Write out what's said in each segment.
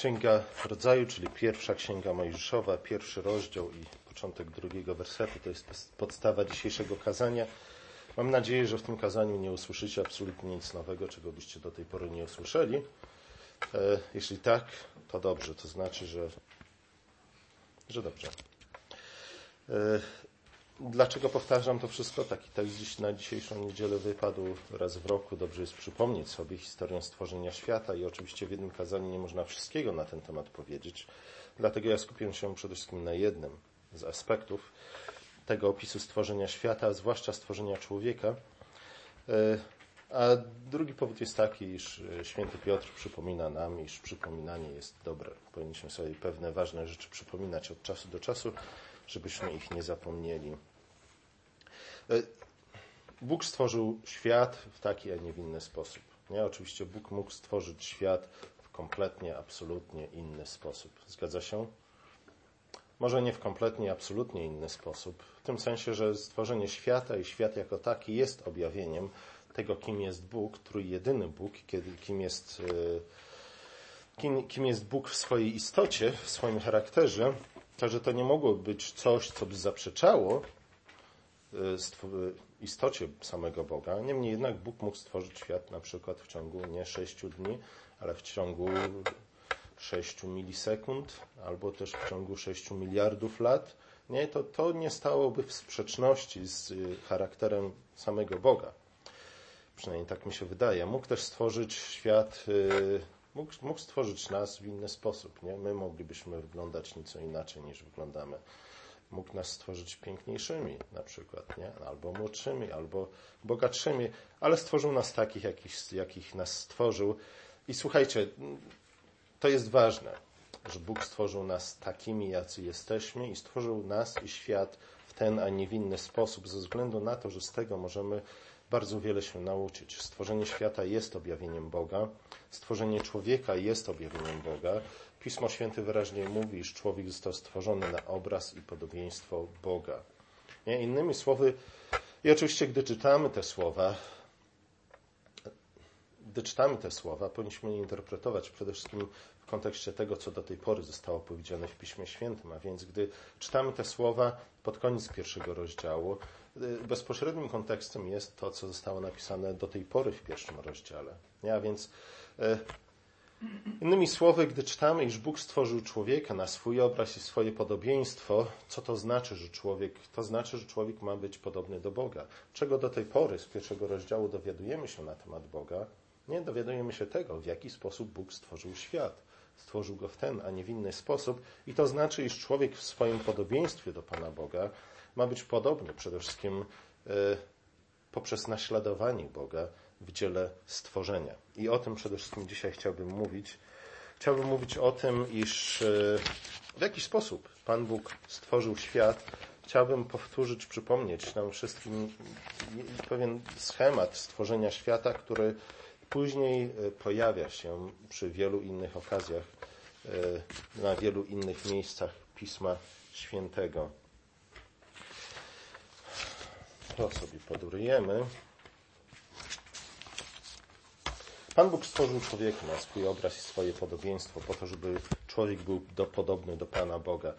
Księga Rodzaju, czyli pierwsza księga Mojżeszowa, pierwszy rozdział i początek drugiego wersetu to jest podstawa dzisiejszego kazania. Mam nadzieję, że w tym kazaniu nie usłyszycie absolutnie nic nowego, czego byście do tej pory nie usłyszeli. E, jeśli tak, to dobrze, to znaczy, że, że dobrze. E, dlaczego powtarzam to wszystko? Taki tekst dziś na dzisiejszą niedzielę wypadł raz w roku. Dobrze jest przypomnieć sobie historię stworzenia świata i oczywiście w jednym kazaniu nie można wszystkiego na ten temat powiedzieć. Dlatego ja skupię się przede wszystkim na jednym z aspektów tego opisu stworzenia świata, a zwłaszcza stworzenia człowieka. E, a drugi powód jest taki, iż święty Piotr przypomina nam, iż przypominanie jest dobre. Powinniśmy sobie pewne ważne rzeczy przypominać od czasu do czasu, żebyśmy ich nie zapomnieli. E, Bóg stworzył świat w taki, a nie w inny sposób. Nie? Oczywiście Bóg mógł stworzyć świat w kompletnie, absolutnie inny sposób. Zgadza się? Może nie w kompletnie, absolutnie inny sposób. W tym sensie, że stworzenie świata i świat jako taki jest objawieniem tego, kim jest Bóg, trójjedyny Bóg, kim jest, e, kim, kim jest Bóg w swojej istocie, w swoim charakterze. Także to nie mogło być coś, co by zaprzeczało istocie samego Boga. Niemniej jednak Bóg mógł stworzyć świat na przykład w ciągu nie sześciu dni, ale w ciągu sześciu milisekund, albo też w ciągu sześciu miliardów lat. Nie, to, to nie stałoby w sprzeczności z charakterem samego Boga. Przynajmniej tak mi się wydaje. Mógł też stworzyć świat, y, mógł, mógł stworzyć nas w inny sposób. Nie? My moglibyśmy wyglądać nieco inaczej niż wyglądamy. Mógł nas stworzyć piękniejszymi na przykład, nie? albo młodszymi, albo bogatszymi, ale stworzył nas takich, jakich, jakich nas stworzył. I słuchajcie, to jest ważne, że Bóg stworzył nas takimi, jacy jesteśmy i stworzył nas i świat w ten, a nie w inny sposób, ze względu na to, że z tego możemy bardzo wiele się nauczyć. Stworzenie świata jest objawieniem Boga, stworzenie człowieka jest objawieniem Boga. Pismo Święte wyraźnie mówi, iż człowiek został stworzony na obraz i podobieństwo Boga. Nie? Innymi słowy, i oczywiście, gdy czytamy te słowa, gdy czytamy te słowa, powinniśmy je interpretować przede wszystkim w kontekście tego, co do tej pory zostało powiedziane w Piśmie Świętym. A więc, gdy czytamy te słowa pod koniec pierwszego rozdziału, Y, bezpośrednim kontekstem jest to, co zostało napisane do tej pory w pierwszym rozdziale. A więc y, innymi słowy, gdy czytamy, iż Bóg stworzył człowieka na swój obraz i swoje podobieństwo, co to znaczy, że człowiek, to znaczy, że człowiek ma być podobny do Boga. Czego do tej pory z pierwszego rozdziału dowiadujemy się na temat Boga? Nie dowiadujemy się tego, w jaki sposób Bóg stworzył świat. Stworzył go w ten, a nie w inny sposób. I to znaczy, iż człowiek w swoim podobieństwie do Pana Boga ma być podobny przede wszystkim e, poprzez naśladowanie Boga w dziele stworzenia. I o tym przede wszystkim dzisiaj chciałbym mówić. Chciałbym mówić o tym, iż e, w jaki sposób Pan Bóg stworzył świat. Chciałbym powtórzyć, przypomnieć nam wszystkim pewien schemat stworzenia świata, który później e, pojawia się przy wielu innych okazjach, na wielu innych miejscach Pisma Świętego. To sobie podurujemy. Pan Bóg stworzył człowieka na swój obraz i swoje podobieństwo po to, żeby człowiek był do, podobny do Pana Boga.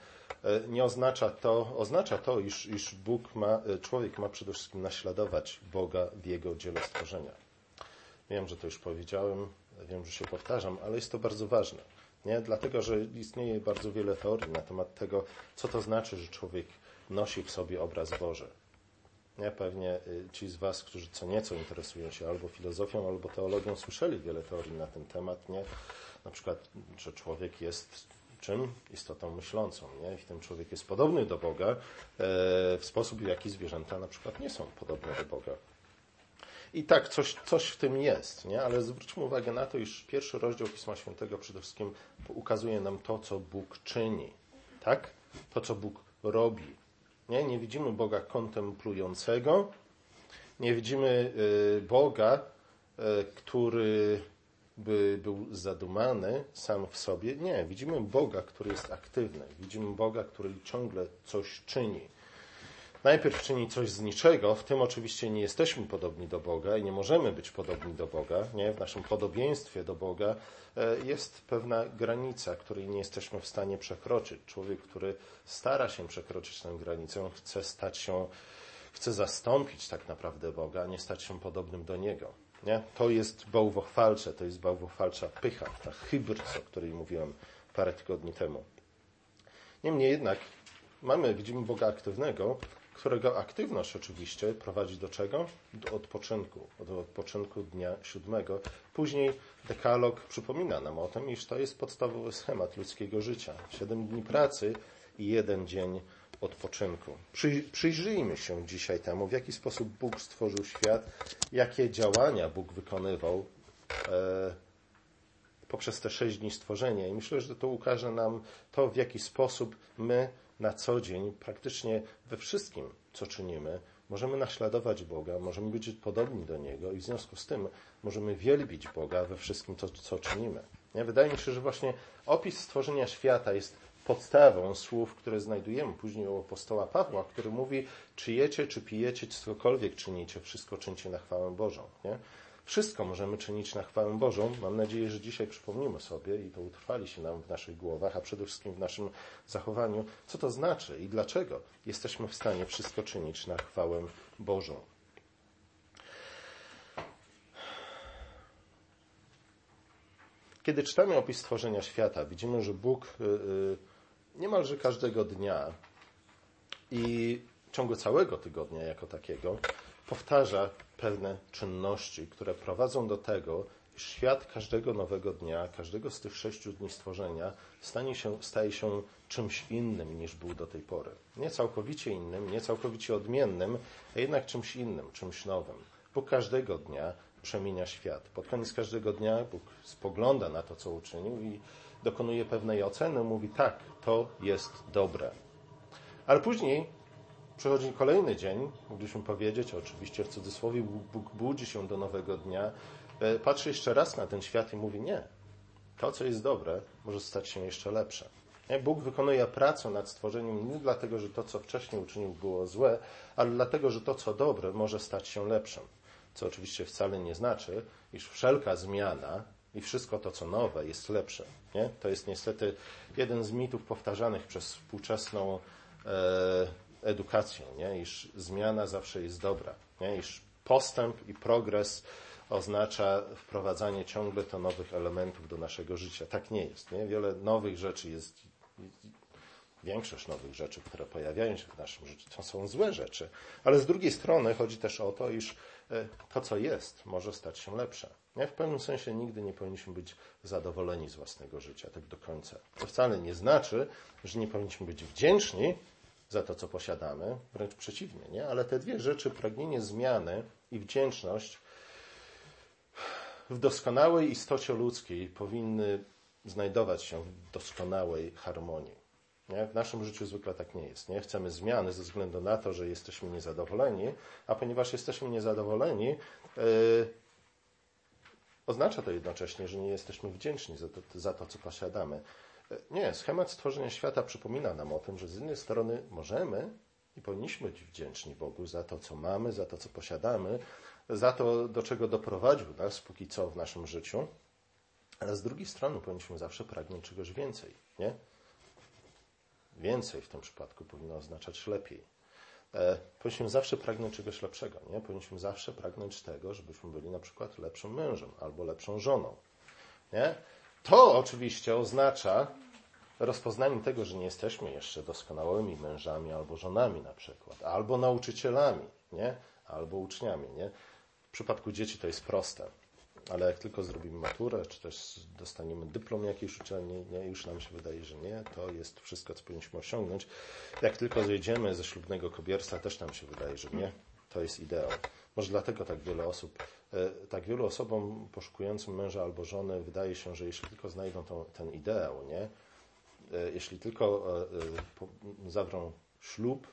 E, nie oznacza to, oznacza to, iż, iż Bóg ma, e, człowiek ma przede wszystkim naśladować Boga w jego dziele stworzenia. Wiem, że to już powiedziałem, wiem, że się powtarzam, ale jest to bardzo ważne. Nie? Dlatego, że istnieje bardzo wiele teorii na temat tego, co to znaczy, że człowiek nosi w sobie obraz Boży. Nie? Pewnie y, ci z Was, którzy co nieco interesują się albo filozofią, albo teologią, słyszeli wiele teorii na ten temat. Nie? Na przykład, że człowiek jest czym? Istotą myślącą. Nie? I ten człowiek jest podobny do Boga e, w sposób, w jaki zwierzęta na przykład nie są podobne do Boga. I tak, coś, coś w tym jest, nie? ale zwróćmy uwagę na to, iż pierwszy rozdział Pisma Świętego przede wszystkim ukazuje nam to, co Bóg czyni. Tak? To, co Bóg robi. Nie, nie widzimy Boga kontemplującego, nie widzimy y, Boga, y, który by był zadumany sam w sobie. Nie, widzimy Boga, który jest aktywny. Widzimy Boga, który ciągle coś czyni. Najpierw czyni coś z niczego, w tym oczywiście nie jesteśmy podobni do Boga i nie możemy być podobni do Boga. Nie? W naszym podobieństwie do Boga e, jest pewna granica, której nie jesteśmy w stanie przekroczyć. Człowiek, który stara się przekroczyć tę granicę, chce stać się, chce zastąpić tak naprawdę Boga, a nie stać się podobnym do Niego. Nie? To jest bałwochwalcze, to jest bałwochwalcza pycha, ta hybryd, o której mówiłem parę tygodni temu. Niemniej jednak mamy, widzimy Boga aktywnego, którego aktywność oczywiście prowadzi do czego? Do odpoczynku, do odpoczynku dnia siódmego. Później dekalog przypomina nam o tym, iż to jest podstawowy schemat ludzkiego życia. Siedem dni pracy i jeden dzień odpoczynku. Przyjrzyjmy się dzisiaj temu, w jaki sposób Bóg stworzył świat, jakie działania Bóg wykonywał e, poprzez te sześć dni stworzenia. I myślę, że to ukaże nam to, w jaki sposób my na co dzień, praktycznie we wszystkim, co czynimy, możemy naśladować Boga, możemy być podobni do Niego i w związku z tym możemy wielbić Boga we wszystkim, to, co czynimy. Nie? Wydaje mi się, że właśnie opis stworzenia świata jest podstawą słów, które znajdujemy później u apostoła Pawła, który mówi, czy jecie, czy pijecie, czy cokolwiek czynicie, wszystko czyńcie na chwałę Bożą. Nie? Wszystko możemy czynić na chwałę Bożą. Mam nadzieję, że dzisiaj przypomnimy sobie i to utrwali się nam w naszych głowach, a przede wszystkim w naszym zachowaniu, co to znaczy i dlaczego jesteśmy w stanie wszystko czynić na chwałę Bożą. Kiedy czytamy opis stworzenia świata, widzimy, że Bóg y, y, niemalże każdego dnia i ciągu całego tygodnia jako takiego powtarza pewne czynności, które prowadzą do tego, iż świat każdego nowego dnia, każdego z tych sześciu dni stworzenia stanie się, staje się czymś innym niż był do tej pory. Nie całkowicie innym, nie całkowicie odmiennym, a jednak czymś innym, czymś nowym. Bóg każdego dnia przemienia świat. Pod koniec każdego dnia Bóg spogląda na to, co uczynił i dokonuje pewnej oceny, mówi tak, to jest dobre. Ale później Przychodzi kolejny dzień, mogliśmy powiedzieć, oczywiście w cudzysłowie, Bóg budzi się do nowego dnia, e, patrzy jeszcze raz na ten świat i mówi: Nie, to, co jest dobre, może stać się jeszcze lepsze. Bóg wykonuje pracę nad stworzeniem nie dlatego, że to, co wcześniej uczynił, było złe, ale dlatego, że to, co dobre, może stać się lepszym. Co oczywiście wcale nie znaczy, iż wszelka zmiana i wszystko to, co nowe, jest lepsze. Nie? To jest niestety jeden z mitów powtarzanych przez współczesną e, edukacją, nie? iż zmiana zawsze jest dobra, nie? iż postęp i progres oznacza wprowadzanie ciągle to nowych elementów do naszego życia. Tak nie jest. Nie? Wiele nowych rzeczy jest, większość nowych rzeczy, które pojawiają się w naszym życiu, to są złe rzeczy. Ale z drugiej strony chodzi też o to, iż e, to, co jest, może stać się lepsze. Nie? W pewnym sensie nigdy nie powinniśmy być zadowoleni z własnego życia, tak do końca. To wcale nie znaczy, że nie powinniśmy być wdzięczni za to, co posiadamy, wręcz przeciwnie, nie? Ale te dwie rzeczy, pragnienie zmiany i wdzięczność w doskonałej istocie ludzkiej powinny znajdować się w doskonałej harmonii. Nie? W naszym życiu zwykle tak nie jest. Nie? Chcemy zmiany ze względu na to, że jesteśmy niezadowoleni, a ponieważ jesteśmy niezadowoleni, yy, oznacza to jednocześnie, że nie jesteśmy wdzięczni za to, za to, co posiadamy. Nie, schemat stworzenia świata przypomina nam o tym, że z jednej strony możemy i powinniśmy być wdzięczni Bogu za to, co mamy, za to, co posiadamy, za to, do czego doprowadził nas póki co w naszym życiu, ale z drugiej strony powinniśmy zawsze pragnąć czegoś więcej, nie? Więcej w tym przypadku powinno oznaczać lepiej. E, powinniśmy zawsze pragnąć czegoś lepszego, nie? Powinniśmy zawsze pragnąć tego, żebyśmy byli na przykład lepszym mężem albo lepszą żoną, nie? To oczywiście oznacza rozpoznanie tego, że nie jesteśmy jeszcze doskonałymi mężami albo żonami na przykład, albo nauczycielami, nie? albo uczniami. Nie? W przypadku dzieci to jest proste, ale jak tylko zrobimy maturę, czy też dostaniemy dyplom jakiejś uczelni, nie? już nam się wydaje, że nie, to jest wszystko, co powinniśmy osiągnąć. Jak tylko zejdziemy ze ślubnego kobierstwa, też nam się wydaje, że nie, to jest ideał. Może dlatego tak wiele osób tak wielu osobom poszukującym męża albo żony wydaje się, że jeśli tylko znajdą to, ten ideał, nie? E, jeśli tylko e, zawrą ślub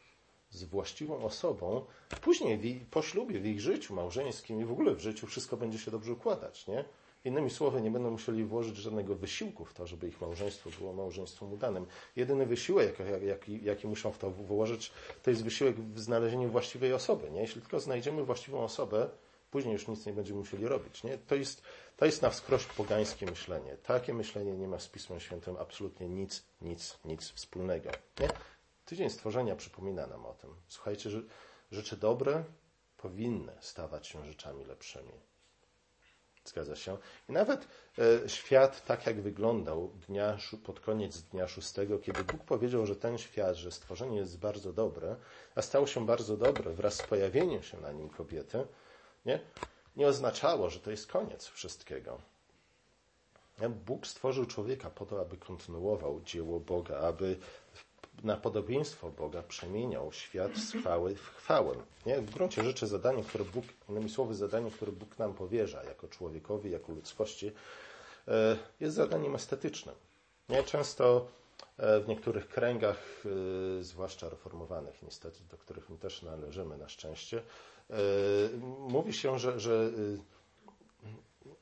z właściwą osobą, później po ślubie, w ich życiu małżeńskim i w ogóle w życiu wszystko będzie się dobrze układać, nie? Innymi słowy, nie będą musieli włożyć żadnego wysiłku w to, żeby ich małżeństwo było małżeństwem udanym. Jedyny wysiłek, jaki, jaki muszą w to włożyć, to jest wysiłek w znalezieniu właściwej osoby. Nie? Jeśli tylko znajdziemy właściwą osobę, później już nic nie będziemy musieli robić. Nie? To, jest, to jest na wskroś pogańskie myślenie. Takie myślenie nie ma z Pismem Świętym absolutnie nic, nic, nic wspólnego. Nie? Tydzień stworzenia przypomina nam o tym. Słuchajcie, że rzeczy dobre powinny stawać się rzeczami lepszymi. Zgadza się. I nawet e, świat tak, jak wyglądał dnia, pod koniec dnia szóstego, kiedy Bóg powiedział, że ten świat, że stworzenie jest bardzo dobre, a stało się bardzo dobre wraz z pojawieniem się na nim kobiety, nie, nie oznaczało, że to jest koniec wszystkiego. Bóg stworzył człowieka po to, aby kontynuował dzieło Boga, aby na podobieństwo Boga przemieniał świat z chwały w chwałę. Nie? W gruncie rzeczy zadanie, które Bóg, innymi słowy, zadanie, które Bóg nam powierza jako człowiekowi, jako ludzkości, e, jest zadaniem estetycznym. Nie? Często e, w niektórych kręgach, e, zwłaszcza reformowanych niestety, do których my też należymy na szczęście, mówi się, że, że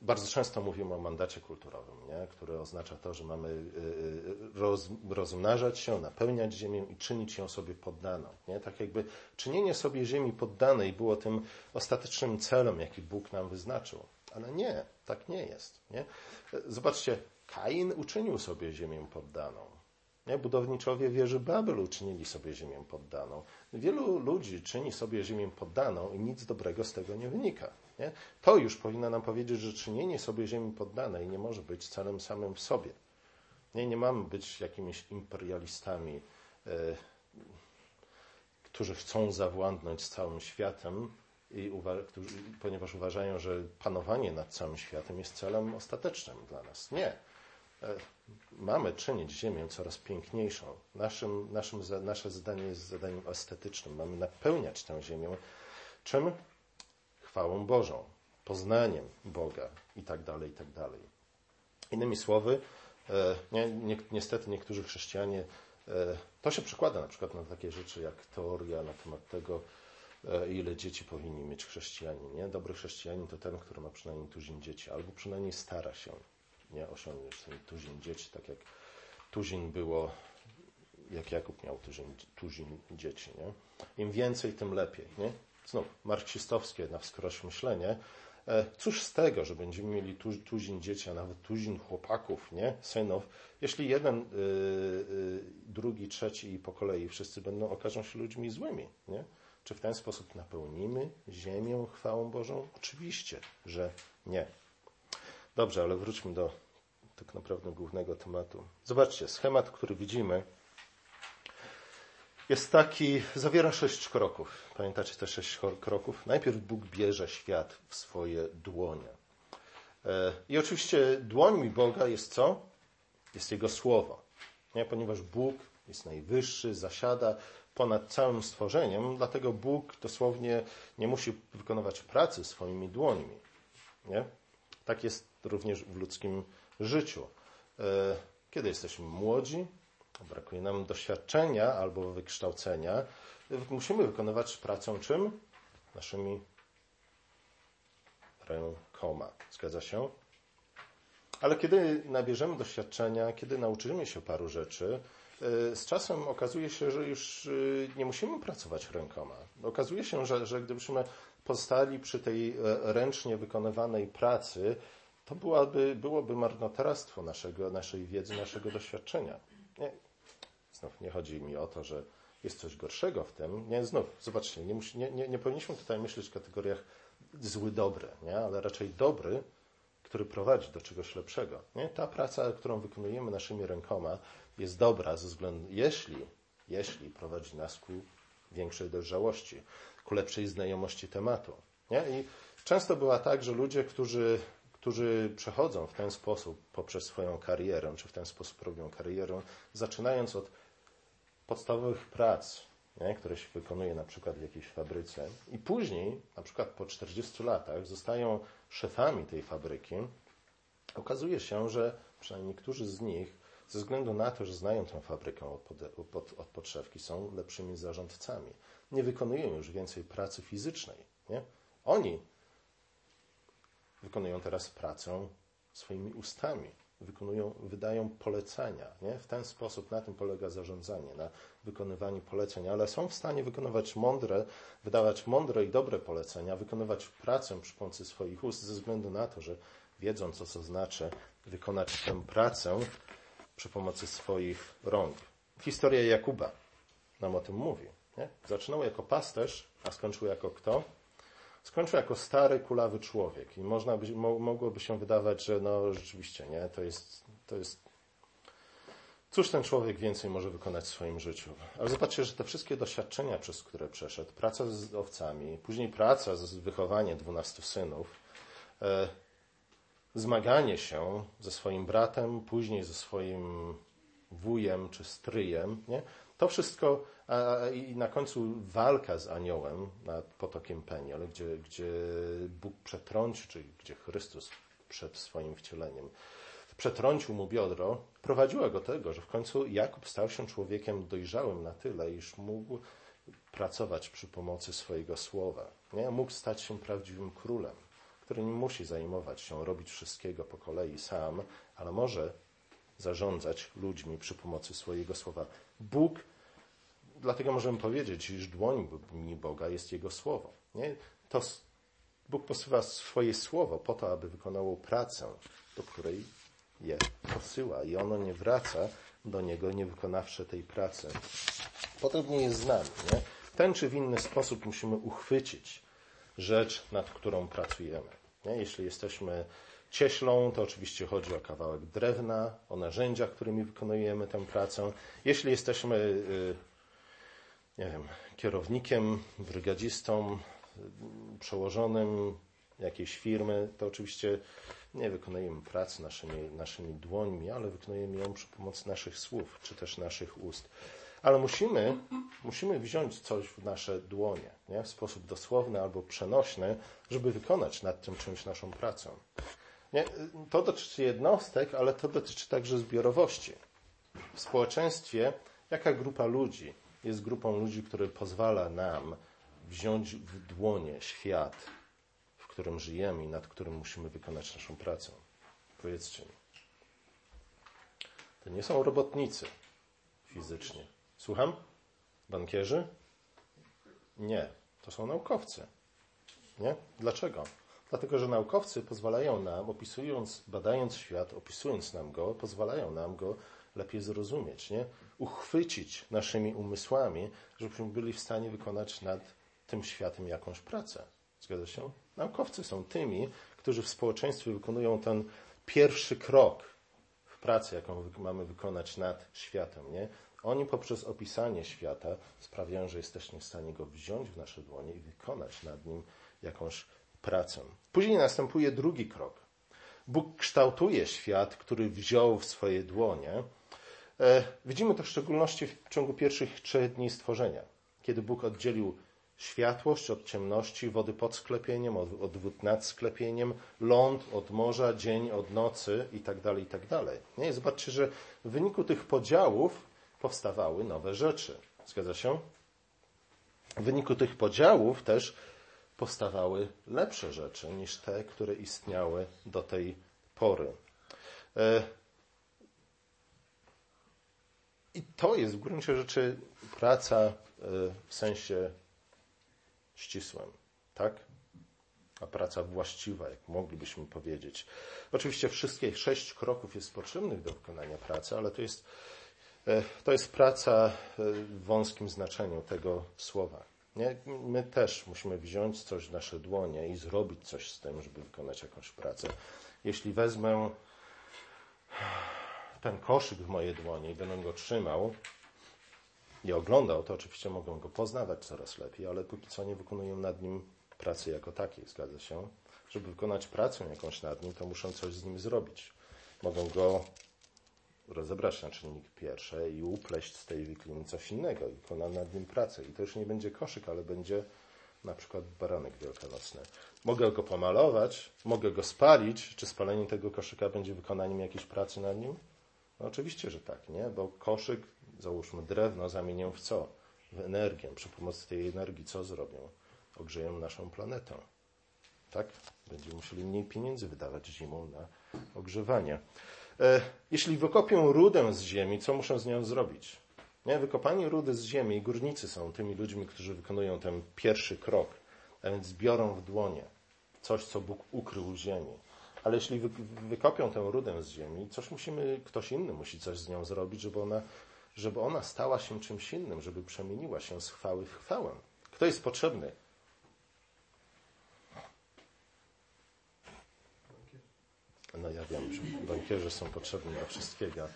bardzo często mówimy o mandacie kulturowym, nie? który oznacza to, że mamy y, roz, rozmnażać się, napełniać ziemię i czynić ją sobie poddaną. Nie? Tak jakby czynienie sobie ziemi poddanej było tym ostatecznym celem, jaki Bóg nam wyznaczył. Ale nie, tak nie jest. Nie? Zobaczcie, Kain uczynił sobie ziemię poddaną. Nie? Budowniczowie wieży Babel uczynili sobie ziemię poddaną. Wielu ludzi czyni sobie ziemię poddaną i nic dobrego z tego nie wynika. Nie? To już powinno nam powiedzieć, że czynienie sobie ziemi poddanej nie może być celem samym w sobie. Nie, nie mamy być jakimiś imperialistami, e, którzy chcą zawładnąć całym światem, i uwa- którzy, ponieważ uważają, że panowanie nad całym światem jest celem ostatecznym dla nas. Nie. E, mamy czynić Ziemię coraz piękniejszą. Naszym, naszym, nasze zadanie jest zadaniem estetycznym. Mamy napełniać tę Ziemię czym? chwałą Bożą, poznaniem Boga itd. Tak itd. Tak Innymi słowy, e, nie, nie, niestety niektórzy chrześcijanie, e, to się przekłada na przykład na takie rzeczy jak teoria na temat tego, ile dzieci powinni mieć chrześcijanie. Nie? Dobry chrześcijanin to ten, który ma przynajmniej tuzin dzieci, albo przynajmniej stara się nie osiągnąć ten tuzin dzieci, tak jak tuzin było, jak Jakub miał tuzin, tuzin dzieci. Nie? Im więcej, tym lepiej. Nie? znów marksistowskie na wskroś myślenie, e, cóż z tego, że będziemy mieli tu, tuzin dzieci, a nawet tuzin chłopaków, nie? synów, jeśli jeden, y, y, drugi, trzeci i po kolei wszyscy będą, okażą się ludźmi złymi. Nie? Czy w ten sposób napełnimy ziemię chwałą Bożą? Oczywiście, że nie. Dobrze, ale wróćmy do tak naprawdę głównego tematu. Zobaczcie, schemat, który widzimy, jest taki, zawiera sześć kroków. Pamiętacie te sześć kroków? Najpierw Bóg bierze świat w swoje dłonie. E, I oczywiście dłońmi Boga jest co? Jest Jego Słowo. Nie? Ponieważ Bóg jest najwyższy, zasiada ponad całym stworzeniem, dlatego Bóg dosłownie nie musi wykonywać pracy swoimi dłońmi. Nie? Tak jest również w ludzkim życiu. E, kiedy jesteśmy młodzi, brakuje nam doświadczenia albo wykształcenia, musimy wykonywać pracę czym? Naszymi rękoma. Zgadza się? Ale kiedy nabierzemy doświadczenia, kiedy nauczymy się paru rzeczy, y, z czasem okazuje się, że już y, nie musimy pracować rękoma. Okazuje się, że, że gdybyśmy pozostali przy tej e, ręcznie wykonywanej pracy, to byłaby, byłoby marnotrawstwo naszego, naszej wiedzy, naszego doświadczenia. Nie, Znów nie chodzi mi o to, że jest coś gorszego w tym. Nie, znów, zobaczcie, nie, musi, nie, nie, nie powinniśmy tutaj myśleć w kategoriach zły, dobry, nie? ale raczej dobry, który prowadzi do czegoś lepszego. Nie? Ta praca, którą wykonujemy naszymi rękoma, jest dobra ze względu, jeśli, jeśli prowadzi nas ku większej dojrzałości, ku lepszej znajomości tematu. Nie? I często bywa tak, że ludzie, którzy, którzy przechodzą w ten sposób poprzez swoją karierę, czy w ten sposób robią karierę, zaczynając od podstawowych prac, nie, które się wykonuje na przykład w jakiejś fabryce i później, na przykład po 40 latach, zostają szefami tej fabryki, okazuje się, że przynajmniej niektórzy z nich, ze względu na to, że znają tę fabrykę od, pod, od podszewki, są lepszymi zarządcami. Nie wykonują już więcej pracy fizycznej. Nie? Oni wykonują teraz pracę swoimi ustami wykonują, wydają polecenia. Nie? W ten sposób na tym polega zarządzanie, na wykonywaniu poleceń, ale są w stanie wykonywać mądre, wydawać mądre i dobre polecenia, wykonywać pracę przy pomocy swoich ust ze względu na to, że wiedzą, co to znaczy wykonać tę pracę przy pomocy swoich rąk. Historia Jakuba nam o tym mówi. Nie? Zaczynał jako pasterz, a skończył jako kto? Skończył jako stary, kulawy człowiek. I można by, mo, mogłoby się wydawać, że no rzeczywiście, nie, to jest, to jest. Cóż ten człowiek więcej może wykonać w swoim życiu? Ale zobaczcie, że te wszystkie doświadczenia, przez które przeszedł, praca z owcami, później praca z wychowaniem dwunastu synów, e, zmaganie się ze swoim bratem, później ze swoim wujem czy stryjem, nie? To wszystko a, i na końcu walka z aniołem nad potokiem Peniel, gdzie, gdzie Bóg przetrącił, czyli gdzie Chrystus przed swoim wcieleniem przetrącił mu biodro, prowadziła go tego, że w końcu Jakub stał się człowiekiem dojrzałym na tyle, iż mógł pracować przy pomocy swojego słowa. Nie? Mógł stać się prawdziwym królem, który nie musi zajmować się, robić wszystkiego po kolei sam, ale może zarządzać ludźmi przy pomocy swojego słowa. Bóg dlatego możemy powiedzieć, iż dłoń Boga jest Jego słowo. Nie? To Bóg posyła swoje słowo po to, aby wykonało pracę, do której je posyła i ono nie wraca do Niego, nie wykonawszy tej pracy. Podobnie jest z nami. Nie? W ten czy w inny sposób musimy uchwycić rzecz, nad którą pracujemy. Nie? Jeśli jesteśmy cieślą, to oczywiście chodzi o kawałek drewna, o narzędzia, którymi wykonujemy tę pracę. Jeśli jesteśmy y, nie wiem, kierownikiem, brygadzistą, przełożonym jakiejś firmy, to oczywiście nie wykonujemy pracy naszymi, naszymi dłońmi, ale wykonujemy ją przy pomocy naszych słów, czy też naszych ust. Ale musimy, musimy wziąć coś w nasze dłonie, nie? w sposób dosłowny albo przenośny, żeby wykonać nad tym czymś naszą pracę. Nie? To dotyczy jednostek, ale to dotyczy także zbiorowości. W społeczeństwie jaka grupa ludzi jest grupą ludzi, która pozwala nam wziąć w dłonie świat, w którym żyjemy i nad którym musimy wykonać naszą pracę. Powiedzcie mi. To nie są robotnicy fizycznie. Słucham? Bankierzy? Nie. To są naukowcy. Nie? Dlaczego? Dlatego, że naukowcy pozwalają nam, opisując, badając świat, opisując nam go, pozwalają nam go lepiej zrozumieć, nie? uchwycić naszymi umysłami, żebyśmy byli w stanie wykonać nad tym światem jakąś pracę. Zgadza się? Naukowcy są tymi, którzy w społeczeństwie wykonują ten pierwszy krok w pracy, jaką mamy wykonać nad światem. Nie? Oni poprzez opisanie świata sprawiają, że jesteśmy w stanie go wziąć w nasze dłonie i wykonać nad nim jakąś pracę. Później następuje drugi krok. Bóg kształtuje świat, który wziął w swoje dłonie E, widzimy to w szczególności w ciągu pierwszych trzech dni stworzenia, kiedy Bóg oddzielił światłość od ciemności, wody pod sklepieniem, od, wód nad sklepieniem, ląd od morza, dzień od nocy itd. Tak itd. Tak Nie? Zobaczcie, że w wyniku tych podziałów powstawały nowe rzeczy. Zgadza się? W wyniku tych podziałów też powstawały lepsze rzeczy niż te, które istniały do tej pory. E, i to jest w gruncie rzeczy praca e, w sensie ścisłym, tak? A praca właściwa, jak moglibyśmy powiedzieć. Oczywiście wszystkie sześć kroków jest potrzebnych do wykonania pracy, ale to jest, to jest praca e, w wąskim znaczeniu tego słowa. Nie? My też musimy wziąć coś w nasze dłonie i zrobić coś z tym, żeby wykonać jakąś pracę. Jeśli wezmę ten koszyk w moje dłonie i będę go trzymał i oglądał, to oczywiście mogę go poznawać coraz lepiej, ale póki co nie wykonuję nad nim pracy jako takiej, zgadza się? Żeby wykonać pracę jakąś nad nim, to muszę coś z nim zrobić. Mogę go rozebrać na czynniki pierwsze i upleść z tej wikliny coś innego i wykonam nad nim pracę. I to już nie będzie koszyk, ale będzie na przykład baranek wielkanocny. Mogę go pomalować, mogę go spalić. Czy spalenie tego koszyka będzie wykonaniem jakiejś pracy nad nim? No oczywiście, że tak, nie? Bo koszyk, załóżmy drewno, zamienię w co? W energię. Przy pomocy tej energii co zrobią? Ogrzeją naszą planetę. Tak? Będziemy musieli mniej pieniędzy wydawać zimą na ogrzewanie. E, jeśli wykopią rudę z ziemi, co muszą z nią zrobić? Nie? Wykopanie rudy z ziemi, górnicy są tymi ludźmi, którzy wykonują ten pierwszy krok, a więc biorą w dłonie coś, co Bóg ukrył w ziemi. Ale jeśli wy, wykopią tę rudę z ziemi, coś musimy, ktoś inny musi coś z nią zrobić, żeby ona, żeby ona stała się czymś innym, żeby przemieniła się z chwały w chwałę. Kto jest potrzebny? No ja wiem, że bankierzy są potrzebni do wszystkiego.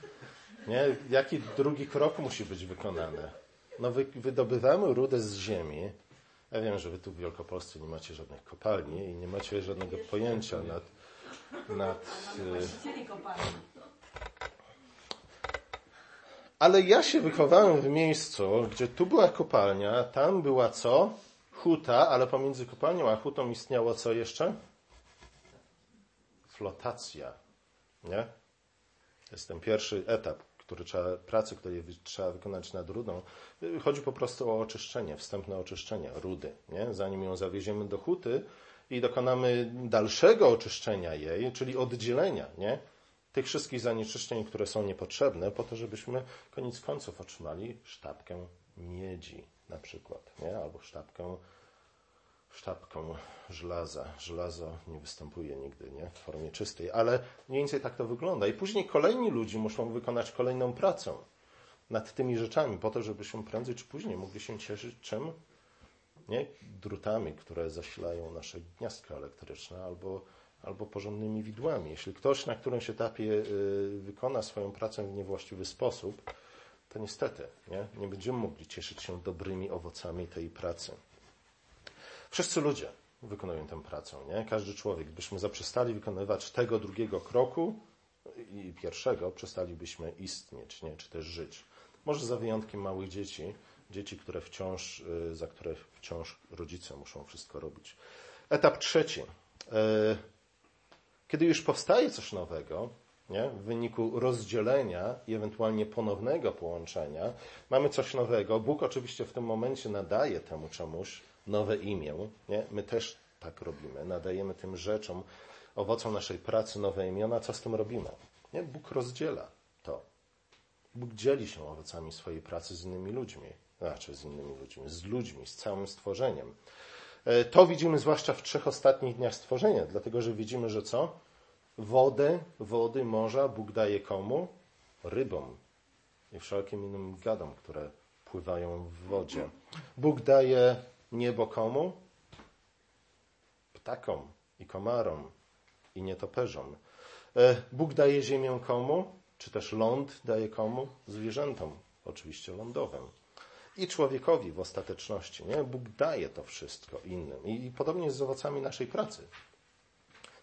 Nie? Jaki drugi krok musi być wykonany? No wy, wydobywamy rudę z ziemi. Ja wiem, że wy tu w Wielkopolsce nie macie żadnych kopalni i nie macie żadnego pojęcia nad... nad ale ja się wychowałem w miejscu, gdzie tu była kopalnia, tam była co? Huta, ale pomiędzy kopalnią a hutą istniało co jeszcze? Flotacja. Nie? To jest ten pierwszy etap który trzeba, pracy, której trzeba wykonać nad rudą, chodzi po prostu o oczyszczenie, wstępne oczyszczenie rudy. Nie? Zanim ją zawieziemy do huty i dokonamy dalszego oczyszczenia jej, czyli oddzielenia nie? tych wszystkich zanieczyszczeń, które są niepotrzebne, po to, żebyśmy koniec końców otrzymali sztabkę miedzi na przykład, nie? albo sztabkę sztabką żelaza. Żelazo nie występuje nigdy nie? w formie czystej, ale mniej więcej tak to wygląda. I później kolejni ludzie muszą wykonać kolejną pracę nad tymi rzeczami, po to, żebyśmy prędzej czy później mogli się cieszyć czym? Nie? Drutami, które zasilają nasze gniazdka elektryczne albo, albo porządnymi widłami. Jeśli ktoś na którymś etapie y, wykona swoją pracę w niewłaściwy sposób, to niestety nie, nie będziemy mogli cieszyć się dobrymi owocami tej pracy. Wszyscy ludzie wykonują tę pracę, nie? Każdy człowiek. Gdybyśmy zaprzestali wykonywać tego drugiego kroku i pierwszego, przestalibyśmy istnieć, nie? Czy też żyć. Może za wyjątkiem małych dzieci, dzieci, które wciąż, y, za które wciąż rodzice muszą wszystko robić. Etap trzeci. Y, kiedy już powstaje coś nowego, nie? w wyniku rozdzielenia i ewentualnie ponownego połączenia, mamy coś nowego. Bóg oczywiście w tym momencie nadaje temu czemuś nowe imię. Nie? My też tak robimy. Nadajemy tym rzeczom, owocom naszej pracy nowe imiona. Co z tym robimy? Nie? Bóg rozdziela to. Bóg dzieli się owocami swojej pracy z innymi ludźmi. Znaczy z innymi ludźmi, z ludźmi, z całym stworzeniem. E, to widzimy zwłaszcza w trzech ostatnich dniach stworzenia, dlatego że widzimy, że co? Wodę, wody, morza Bóg daje komu? Rybom i wszelkim innym gadom, które pływają w wodzie. Bóg daje Niebo komu? Ptakom i komarom i nietoperzom. E, Bóg daje ziemię komu? Czy też ląd daje komu? Zwierzętom, oczywiście lądowym. I człowiekowi w ostateczności. Nie? Bóg daje to wszystko innym. I podobnie jest z owocami naszej pracy.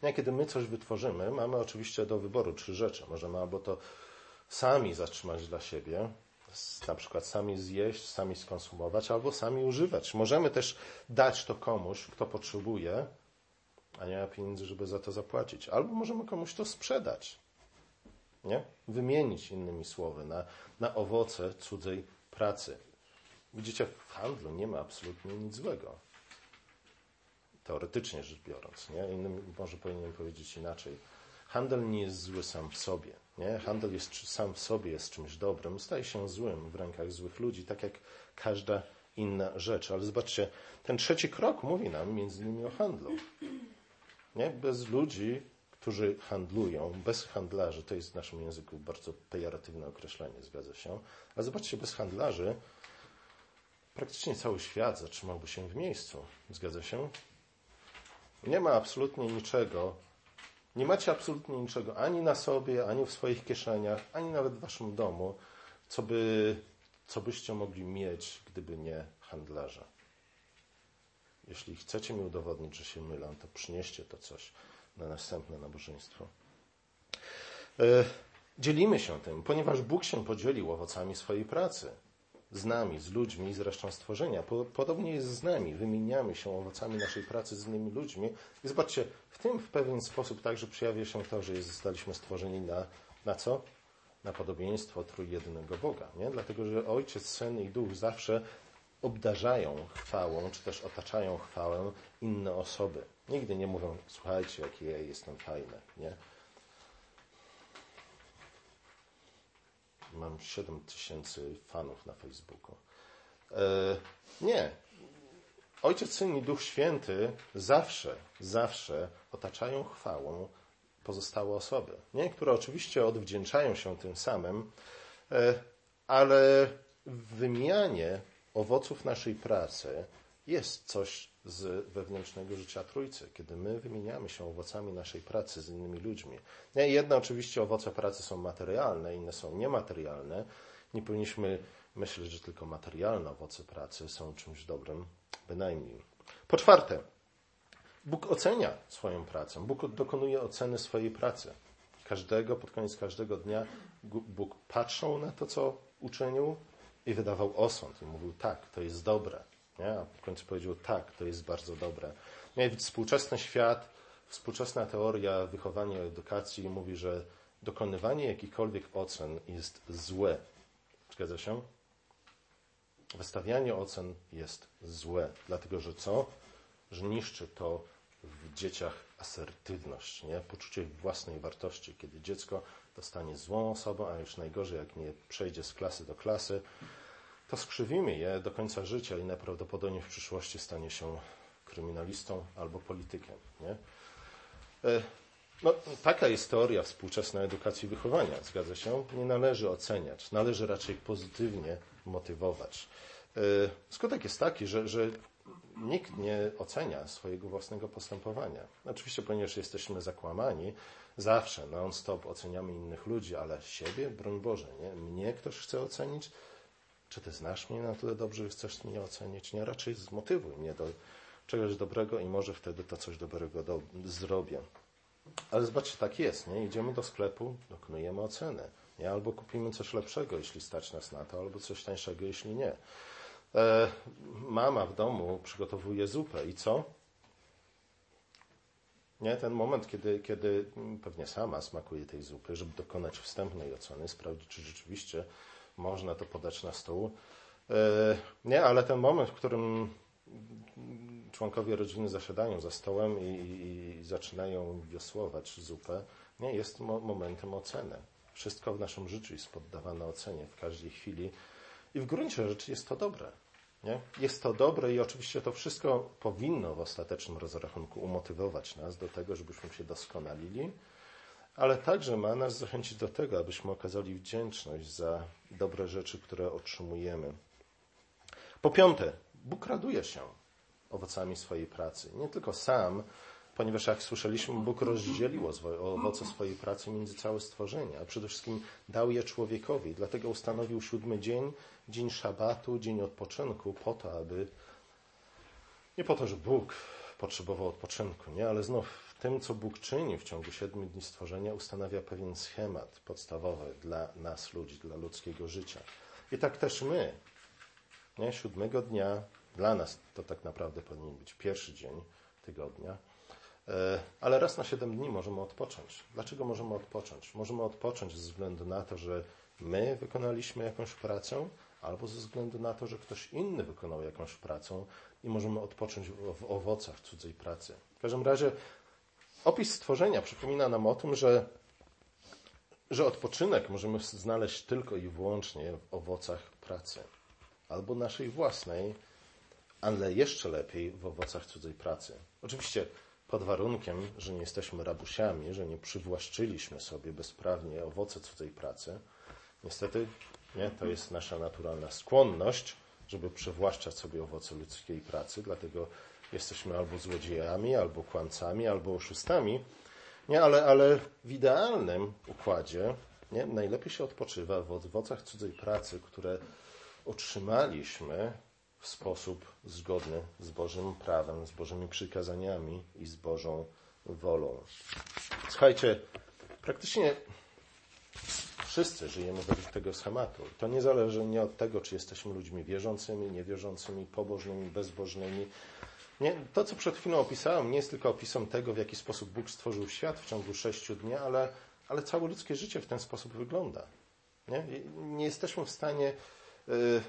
Nie? Kiedy my coś wytworzymy, mamy oczywiście do wyboru trzy rzeczy. Możemy albo to sami zatrzymać dla siebie, na przykład sami zjeść, sami skonsumować albo sami używać. Możemy też dać to komuś, kto potrzebuje, a nie ma pieniędzy, żeby za to zapłacić. Albo możemy komuś to sprzedać. Nie? Wymienić innymi słowy na, na owoce cudzej pracy. Widzicie, w handlu nie ma absolutnie nic złego. Teoretycznie rzecz biorąc. Nie? Innym, może powinienem powiedzieć inaczej. Handel nie jest zły sam w sobie. Nie? Handel jest sam w sobie jest czymś dobrym, staje się złym w rękach złych ludzi, tak jak każda inna rzecz. Ale zobaczcie, ten trzeci krok mówi nam między innymi o handlu. Nie? Bez ludzi, którzy handlują, bez handlarzy, to jest w naszym języku bardzo pejoratywne określenie, zgadza się. Ale zobaczcie, bez handlarzy praktycznie cały świat zatrzymałby się w miejscu. Zgadza się? Nie ma absolutnie niczego, nie macie absolutnie niczego ani na sobie, ani w swoich kieszeniach, ani nawet w waszym domu, co, by, co byście mogli mieć, gdyby nie handlarze. Jeśli chcecie mi udowodnić, że się mylę, to przynieście to coś na następne nabożeństwo. E, dzielimy się tym, ponieważ Bóg się podzielił owocami swojej pracy z nami, z ludźmi, z resztą stworzenia. Podobnie jest z nami. Wymieniamy się owocami naszej pracy z innymi ludźmi. I zobaczcie, w tym w pewien sposób także przejawia się to, że zostaliśmy stworzeni na, na co? Na podobieństwo trójjednego Boga. Nie? Dlatego, że Ojciec, Syn i Duch zawsze obdarzają chwałą, czy też otaczają chwałę inne osoby. Nigdy nie mówią, słuchajcie, jaki ja jestem fajny. Nie? Mam 7 tysięcy fanów na Facebooku. E, nie. Ojciec, Syn i Duch Święty zawsze, zawsze otaczają chwałą pozostałe osoby, nie? które oczywiście odwdzięczają się tym samym, e, ale w wymianie owoców naszej pracy jest coś z wewnętrznego życia Trójcy, kiedy my wymieniamy się owocami naszej pracy z innymi ludźmi. Jedne oczywiście owoce pracy są materialne, inne są niematerialne. Nie powinniśmy myśleć, że tylko materialne owoce pracy są czymś dobrym, bynajmniej. Po czwarte, Bóg ocenia swoją pracę. Bóg dokonuje oceny swojej pracy. Każdego, pod koniec każdego dnia Bóg patrzył na to, co uczynił i wydawał osąd. I mówił, tak, to jest dobre. Nie? A w końcu powiedział, tak, to jest bardzo dobre. Nie? Współczesny świat, współczesna teoria wychowania i edukacji mówi, że dokonywanie jakichkolwiek ocen jest złe. Zgadza się? Wystawianie ocen jest złe, dlatego że co? Że niszczy to w dzieciach asertywność, nie? poczucie własnej wartości. Kiedy dziecko dostanie złą osobę, a już najgorzej, jak nie przejdzie z klasy do klasy, to skrzywimy je do końca życia i najprawdopodobniej w przyszłości stanie się kryminalistą albo politykiem. Nie? E, no, taka jest teoria współczesnej edukacji i wychowania, zgadza się? Nie należy oceniać, należy raczej pozytywnie motywować. E, skutek jest taki, że, że nikt nie ocenia swojego własnego postępowania. Oczywiście, ponieważ jesteśmy zakłamani, zawsze non-stop oceniamy innych ludzi, ale siebie, broń Boże, nie? mnie ktoś chce ocenić, czy ty znasz mnie na tyle dobrze, że chcesz mnie ocenić? Nie, raczej zmotywuj mnie do czegoś dobrego i może wtedy to coś dobrego do, zrobię. Ale zobaczcie, tak jest, nie? Idziemy do sklepu, dokonujemy oceny. Nie? Albo kupimy coś lepszego, jeśli stać nas na to, albo coś tańszego, jeśli nie. E, mama w domu przygotowuje zupę i co? Nie, ten moment, kiedy, kiedy pewnie sama smakuje tej zupy, żeby dokonać wstępnej oceny, sprawdzić, czy rzeczywiście można to podać na stół. E, nie, ale ten moment, w którym członkowie rodziny zasiadają za stołem i, i, zaczynają wiosłować zupę, nie, jest mo momentem oceny. Wszystko w naszym życiu jest poddawane ocenie w każdej chwili i w gruncie rzeczy jest to dobre. Nie? Jest to dobre i oczywiście to wszystko powinno w ostatecznym rozrachunku umotywować nas do tego, żebyśmy się doskonalili, ale także ma nas zachęcić do tego, abyśmy okazali wdzięczność za dobre rzeczy, które otrzymujemy. Po piąte, Bóg raduje się owocami swojej pracy. Nie tylko sam, ponieważ jak słyszeliśmy, Bóg rozdzielił owoce swojej pracy między całe stworzenie, a przede wszystkim dał je człowiekowi. Dlatego ustanowił siódmy dzień, dzień szabatu, dzień odpoczynku, po to, aby nie po to, że Bóg potrzebował odpoczynku, nie, ale znów tym, co Bóg czyni w ciągu siedmiu dni stworzenia, ustanawia pewien schemat podstawowy dla nas, ludzi, dla ludzkiego życia. I tak też my, nie? siódmego dnia, dla nas to tak naprawdę powinien być pierwszy dzień tygodnia, e, ale raz na siedem dni możemy odpocząć. Dlaczego możemy odpocząć? Możemy odpocząć ze względu na to, że my wykonaliśmy jakąś pracę, albo ze względu na to, że ktoś inny wykonał jakąś pracę i możemy odpocząć w owocach cudzej pracy. W każdym razie Opis stworzenia przypomina nam o tym, że, że odpoczynek możemy znaleźć tylko i wyłącznie w owocach pracy. Albo naszej własnej, ale jeszcze lepiej w owocach cudzej pracy. Oczywiście pod warunkiem, że nie jesteśmy rabusiami, że nie przywłaszczyliśmy sobie bezprawnie owoce cudzej pracy. Niestety nie, to jest nasza naturalna skłonność, żeby przywłaszczać sobie owoce ludzkiej pracy, dlatego jesteśmy albo złodziejami, albo kłamcami, albo oszustami. Nie, ale, ale w idealnym układzie nie, najlepiej się odpoczywa w owocach cudzej pracy, które otrzymaliśmy w sposób zgodny z Bożym prawem, z Bożymi przykazaniami i z Bożą wolą. Słuchajcie, praktycznie wszyscy żyjemy według tego schematu. To nie zależy nie od tego, czy jesteśmy ludźmi wierzącymi, niewierzącymi, pobożnymi, bezbożnymi, nie, to, co przed chwilą opisałem, nie jest tylko opisem tego, w jaki sposób Bóg stworzył świat w ciągu sześciu dni, ale, ale całe ludzkie życie w ten sposób wygląda. Nie, nie jesteśmy w stanie y,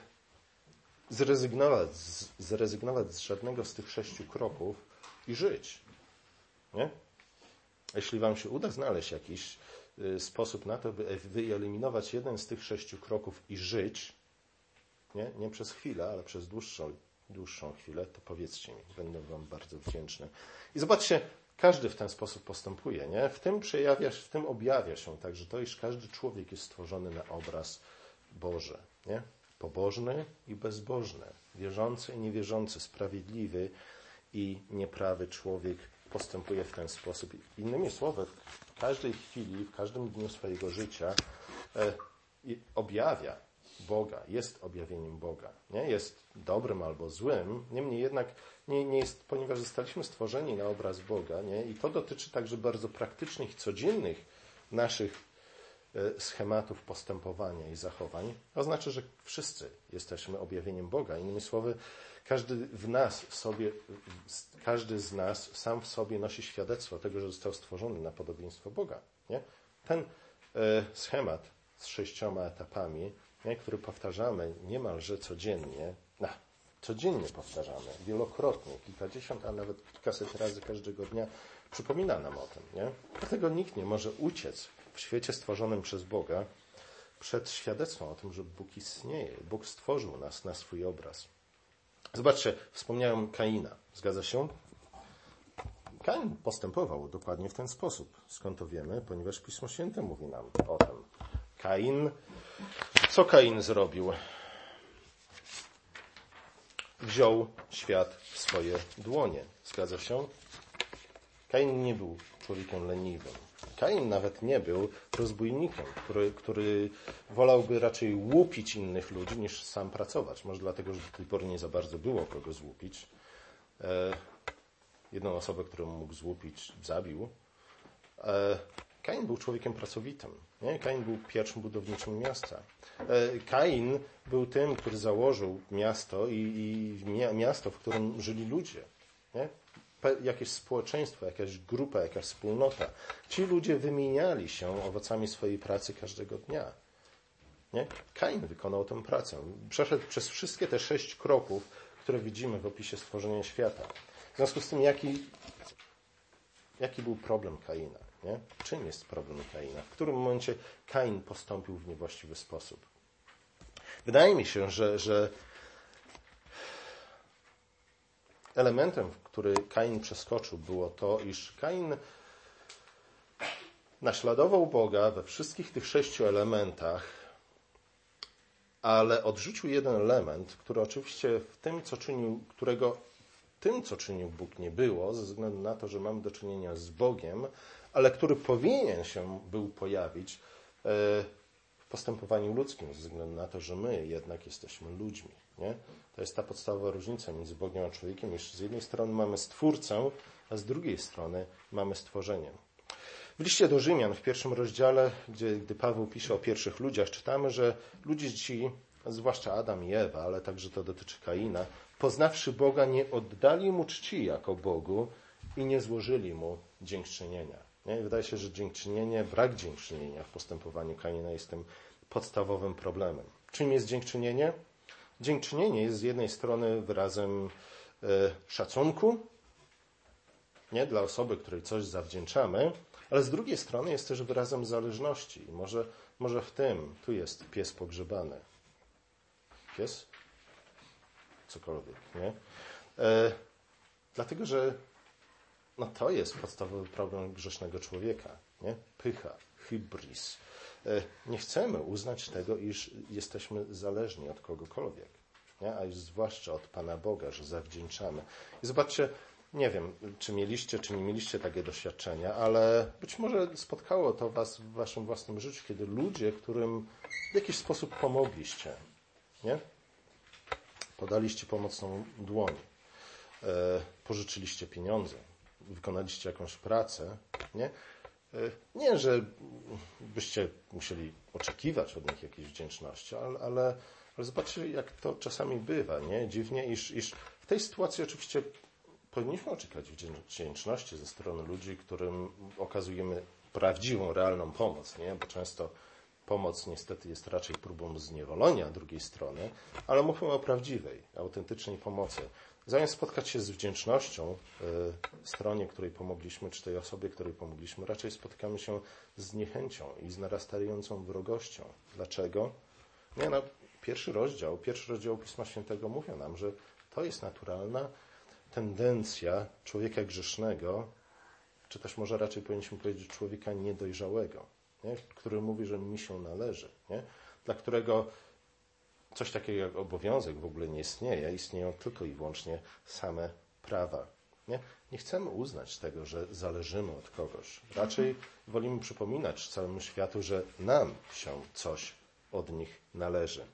zrezygnować, z, zrezygnować z żadnego z tych sześciu kroków i żyć. Nie? Jeśli Wam się uda znaleźć jakiś y, sposób na to, by wyeliminować jeden z tych sześciu kroków i żyć, nie, nie przez chwilę, ale przez dłuższą, dłuższą chwilę, to powiedzcie mi, będę Wam bardzo wdzięczny. I zobaczcie, każdy w ten sposób postępuje, nie? W tym przejawia w tym objawia się także to, iż każdy człowiek jest stworzony na obraz Boży, nie? Pobożny i bezbożny, wierzący i niewierzący, sprawiedliwy i nieprawy człowiek postępuje w ten sposób. Innymi słowy, w każdej chwili, w każdym dniu swojego życia e, objawia Boga, jest objawieniem Boga. Nie? Jest dobrym albo złym, niemniej jednak nie, nie jest, ponieważ zostaliśmy stworzeni na obraz Boga nie? i to dotyczy także bardzo praktycznych, codziennych naszych e, schematów postępowania i zachowań, oznacza, że wszyscy jesteśmy objawieniem Boga. Innymi słowy, każdy w nas sobie, każdy z nas sam w sobie nosi świadectwo tego, że został stworzony na podobieństwo Boga. Nie? Ten e, schemat z sześcioma etapami, nie, który powtarzamy niemalże codziennie, no, codziennie powtarzamy, wielokrotnie, kilkadziesiąt, a nawet kilkaset razy każdego dnia, przypomina nam o tym. Nie? Dlatego nikt nie może uciec w świecie stworzonym przez Boga przed świadectwem o tym, że Bóg istnieje. Bóg stworzył nas na swój obraz. Zobaczcie, wspomniałem Kaina. Zgadza się? Kain postępował dokładnie w ten sposób. Skąd to wiemy? Ponieważ Pismo Święte mówi nam o tym. Kain. Co Kain zrobił? Wziął świat w swoje dłonie. Zgadza się? Kain nie był człowiekiem leniwym. Kain nawet nie był rozbójnikiem, który, który wolałby raczej łupić innych ludzi niż sam pracować. Może dlatego, że do tej pory nie za bardzo było kogo złupić. E, jedną osobę, którą mógł złupić, zabił. E, Kain był człowiekiem pracowitym. Nie? Kain był pierwszym budowniczym miasta. E, Kain był tym, który założył miasto i, i miasto, w którym żyli ludzie. Nie? jakieś społeczeństwo, jakaś grupa, jakaś wspólnota. Ci ludzie wymieniali się owocami swojej pracy każdego dnia. Nie? Kain wykonał tę pracę. Przeszedł przez wszystkie te sześć kroków, które widzimy w opisie stworzenia świata. W związku z tym, jaki, jaki był problem Kaina? Nie? Czym jest problem Kaina? W którym momencie Kain postąpił w niewłaściwy sposób? Wydaje mi się, że, że elementem, który Kain przeskoczył, było to, iż Kain naśladował Boga we wszystkich tych sześciu elementach, ale odrzucił jeden element, który oczywiście w tym, co czynił, którego w tym, co czynił Bóg, nie było, ze względu na to, że mamy do czynienia z Bogiem, ale który powinien się był pojawić e, w postępowaniu ludzkim, ze względu na to, że my jednak jesteśmy ludźmi. Nie? To jest ta podstawowa różnica między Bogiem a człowiekiem, iż z jednej strony mamy Stwórcę, a z drugiej strony mamy stworzenie. W liście do Rzymian w pierwszym rozdziale, gdzie, gdy Paweł pisze o pierwszych ludziach, czytamy, że ludzie ci, zwłaszcza Adam i Ewa, ale także to dotyczy Kaina, poznawszy Boga, nie oddali mu czci jako Bogu i nie złożyli mu dziękczynienia. Nie? Wydaje się, że dziękczynienie, brak dziękczynienia w postępowaniu Kaina jest tym podstawowym problemem. Czym jest dziękczynienie? Dziękczynienie jest z jednej strony wyrazem e, szacunku nie, dla osoby, której coś zawdzięczamy, ale z drugiej strony jest też wyrazem zależności. może, może w tym, tu jest pies pogrzebany. Pies? Cokolwiek, nie? E, dlatego, że no to jest podstawowy problem grzesznego człowieka, nie? Pycha, hybris. E, nie chcemy uznać tego, iż jesteśmy zależni od kogokolwiek, nie? a już zwłaszcza od Pana Boga, że zawdzięczamy. I zobaczcie, nie wiem, czy mieliście, czy nie mieliście takie doświadczenia, ale być może spotkało to Was w Waszym własnym życiu, kiedy ludzie, którym w jakiś sposób pomogliście, nie? podaliście pomocną dłoń, e, pożyczyliście pieniądze, wykonaliście jakąś pracę, nie? E, nie, że byście musieli oczekiwać od nich jakiejś wdzięczności, ale, ale, ale zobaczcie, jak to czasami bywa, nie? Dziwnie, iż, iż w tej sytuacji oczywiście powinniśmy oczekiwać wdzięczności ze strony ludzi, którym okazujemy prawdziwą, realną pomoc, nie? Bo często pomoc niestety jest raczej próbą zniewolenia drugiej strony, ale mówmy o prawdziwej, autentycznej pomocy. Zamiast spotkać się z wdzięcznością y, stronie, której pomogliśmy, czy tej osobie, której pomogliśmy, raczej spotykamy się z niechęcią i z narastającą wrogością. Dlaczego? Nie, no, pierwszy rozdział, pierwszy rozdział Pisma Świętego mówi nam, że to jest naturalna tendencja człowieka grzesznego, czy też może raczej powinniśmy powiedzieć człowieka niedojrzałego, nie? który mówi, że mi się należy, nie? dla którego coś takiego jak obowiązek w ogóle nie istnieje, istnieją tylko i wyłącznie same prawa. Nie? nie chcemy uznać tego, że zależymy od kogoś. Raczej wolimy przypominać całemu światu, że nam się coś od nich należy.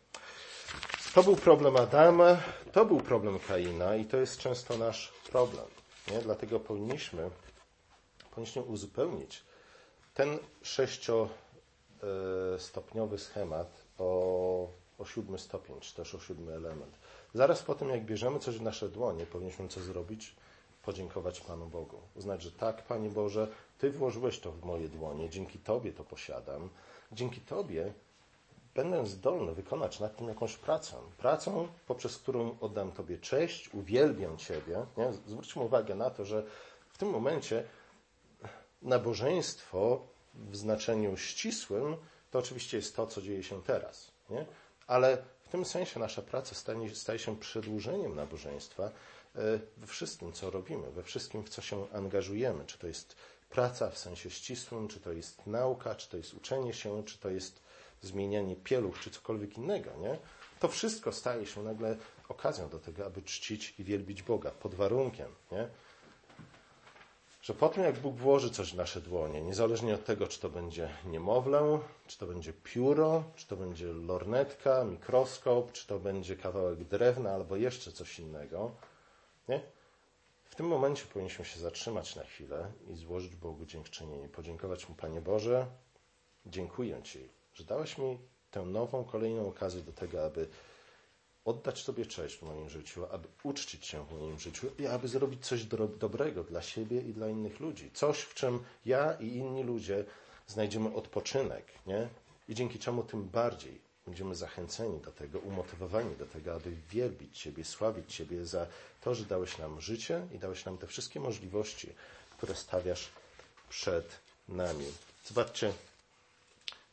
To był problem Adama, to był problem Kaina i to jest często nasz problem. Nie? Dlatego powinniśmy, powinniśmy uzupełnić ten sześciostopniowy schemat o, o siódmy stopień, czy też o siódmy element. Zaraz po tym, jak bierzemy coś w nasze dłonie, powinniśmy co zrobić? Podziękować Panu Bogu. Uznać, że tak, Panie Boże, Ty włożyłeś to w moje dłonie, dzięki Tobie to posiadam. Dzięki Tobie będę zdolny wykonać nad tym jakąś pracę. Pracą, poprzez którą oddam Tobie cześć, uwielbiam Ciebie. Nie? Zwróćmy uwagę na to, że w tym momencie nabożeństwo w znaczeniu ścisłym to oczywiście jest to, co dzieje się teraz. Nie? Ale w tym sensie nasza praca staje, staje się przedłużeniem nabożeństwa e, we wszystkim, co robimy, we wszystkim, w co się angażujemy. Czy to jest praca w sensie ścisłym, czy to jest nauka, czy to jest uczenie się, czy to jest zmienianie pieluch, czy cokolwiek innego. Nie? To wszystko staje się nagle okazją do tego, aby czcić i wielbić Boga, pod warunkiem, nie? Że po tym, jak Bóg włoży coś w nasze dłonie, niezależnie od tego, czy to będzie niemowlę, czy to będzie pióro, czy to będzie lornetka, mikroskop, czy to będzie kawałek drewna, albo jeszcze coś innego, nie? w tym momencie powinniśmy się zatrzymać na chwilę i złożyć Bogu dziękczynienie, podziękować Mu, Panie Boże, dziękuję Ci, że dałeś mi tę nową, kolejną okazję do tego, aby oddać Tobie cześć w moim życiu, aby uczcić się w moim życiu i aby zrobić coś do, dobrego dla siebie i dla innych ludzi. Coś, w czym ja i inni ludzie znajdziemy odpoczynek, nie? I dzięki czemu tym bardziej będziemy zachęceni do tego, umotywowani do tego, aby wielbić Ciebie, sławić Ciebie za to, że dałeś nam życie i dałeś nam te wszystkie możliwości, które stawiasz przed nami. Zobaczcie,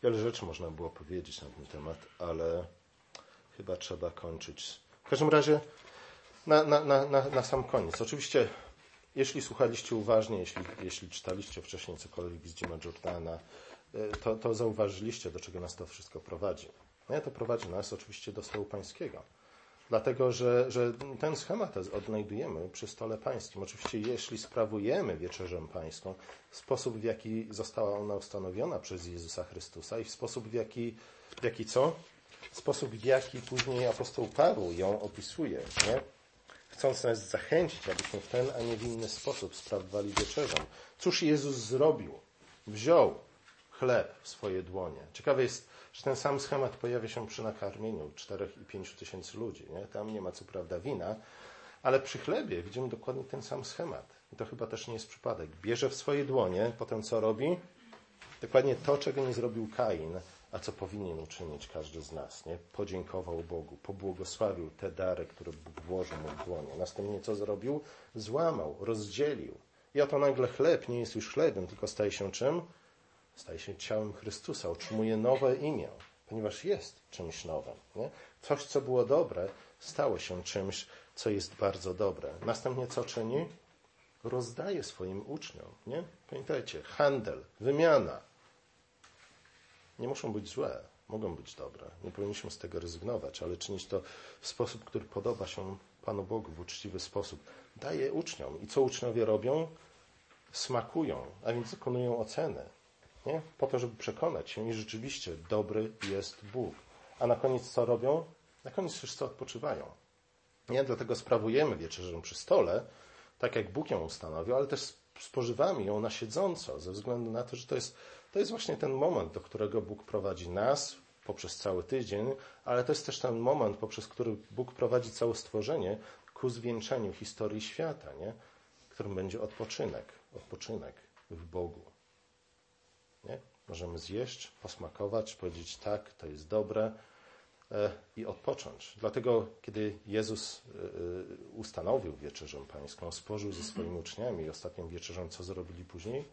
wiele rzeczy można było powiedzieć na ten temat, ale chyba trzeba kończyć. W każdym razie na, na, na, na sam koniec. Oczywiście, jeśli słuchaliście uważnie, jeśli, jeśli czytaliście wcześniej cokolwiek z Jima Jordana, e, to, to zauważyliście, do czego nas to wszystko prowadzi. Nie, to prowadzi nas oczywiście do stołu pańskiego. Dlatego, że, że ten schemat odnajdujemy przy stole pańskim. Oczywiście, jeśli sprawujemy wieczerzę pańską sposób, w jaki została ona ustanowiona przez Jezusa Chrystusa i w sposób, w jaki, w jaki co? Sposób, w jaki później apostoł Paweł ją opisuje, nie? chcąc nas zachęcić, abyśmy w ten, a nie w inny sposób sprawowali wieczerzą. Cóż Jezus zrobił? Wziął chleb w swoje dłonie. Ciekawe jest, że ten sam schemat pojawia się przy nakarmieniu czterech i pięciu tysięcy ludzi. Nie? Tam nie ma co prawda wina, ale przy chlebie widzimy dokładnie ten sam schemat. I to chyba też nie jest przypadek. Bierze w swoje dłonie, potem co robi? Dokładnie to, czego nie zrobił Kain, a co powinien uczynić każdy z nas, nie? Podziękował Bogu, pobłogosławił te dary, które Bóg włożył mu w dłonie. Następnie co zrobił? Złamał, rozdzielił. I oto nagle chleb nie jest już chlebem, tylko staje się czym? Staje się ciałem Chrystusa, otrzymuje nowe imię, ponieważ jest czymś nowym. Nie? Coś, co było dobre, stało się czymś, co jest bardzo dobre. Następnie co czyni? Rozdaje swoim uczniom. Nie? Pamiętajcie, handel, wymiana, nie muszą być złe, mogą być dobre. Nie powinniśmy z tego rezygnować, ale czynić to w sposób, który podoba się Panu Bogu, w uczciwy sposób. Daje uczniom. I co uczniowie robią? Smakują, a więc dokonują oceny. Nie? Po to, żeby przekonać się, i rzeczywiście dobry jest Bóg. A na koniec co robią? Na koniec wszyscy odpoczywają. Nie? Dlatego sprawujemy wieczerzę przy stole, tak jak Bóg ją ustanowił, ale też spożywamy ją na siedząco, ze względu na to, że to jest to jest właśnie ten moment, do którego Bóg prowadzi nas poprzez cały tydzień, ale to jest też ten moment, poprzez który Bóg prowadzi całe stworzenie ku zwieńczeniu historii świata, nie? którym będzie odpoczynek, odpoczynek w Bogu. Nie? Możemy zjeść, posmakować, powiedzieć tak, to jest dobre, e, i odpocząć. Dlatego, kiedy Jezus e, ustanowił wieczerzę pańską, spożył ze swoimi uczniami i ostatnią wieczerzą, co zrobili później?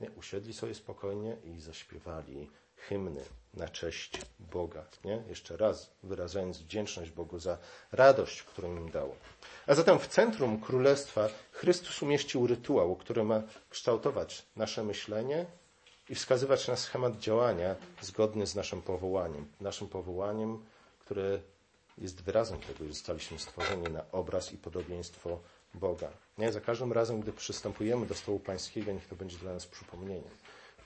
Nie, usiedli sobie spokojnie i zaśpiewali hymny na cześć Boga. Nie? Jeszcze raz wyrażając wdzięczność Bogu za radość, którą im dało. A zatem w centrum Królestwa Chrystus umieścił rytuał, który ma kształtować nasze myślenie i wskazywać na schemat działania zgodny z naszym powołaniem. Naszym powołaniem, które jest wyrazem tego, że zostaliśmy stworzeni na obraz i podobieństwo Boga. Nie? Za każdym razem, gdy przystępujemy do stołu pańskiego, niech to będzie dla nas przypomnieniem.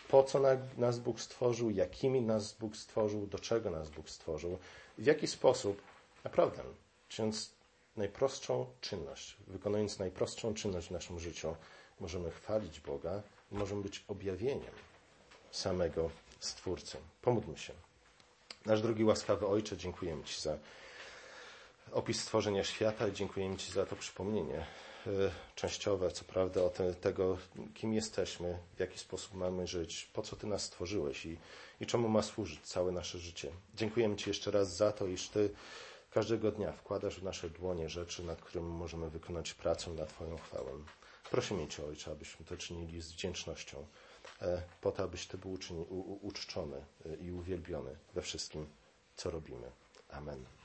Po co nas Bóg stworzył, jakimi nas Bóg stworzył, do czego nas Bóg stworzył, w jaki sposób, naprawdę, czyniąc najprostszą czynność, wykonując najprostszą czynność w naszym życiu, możemy chwalić Boga i możemy być objawieniem samego Stwórcy. Pomódlmy się. Nasz drugi łaskawy Ojcze, dziękujemy Ci za opis stworzenia świata i dziękujemy Ci za to przypomnienie e, częściowe, co prawda, o te, tego, kim jesteśmy, w jaki sposób mamy żyć, po co Ty nas stworzyłeś i, i czemu ma służyć całe nasze życie. Dziękujemy Ci jeszcze raz za to, iż Ty każdego dnia wkładasz w nasze dłonie rzeczy, nad którymi możemy wykonać pracę na Twoją chwałę. Prosimy Cię, Ojcze, abyśmy to czynili z wdzięcznością, e, po to, abyś Ty był uczczony e, i uwielbiony we wszystkim, co robimy. Amen.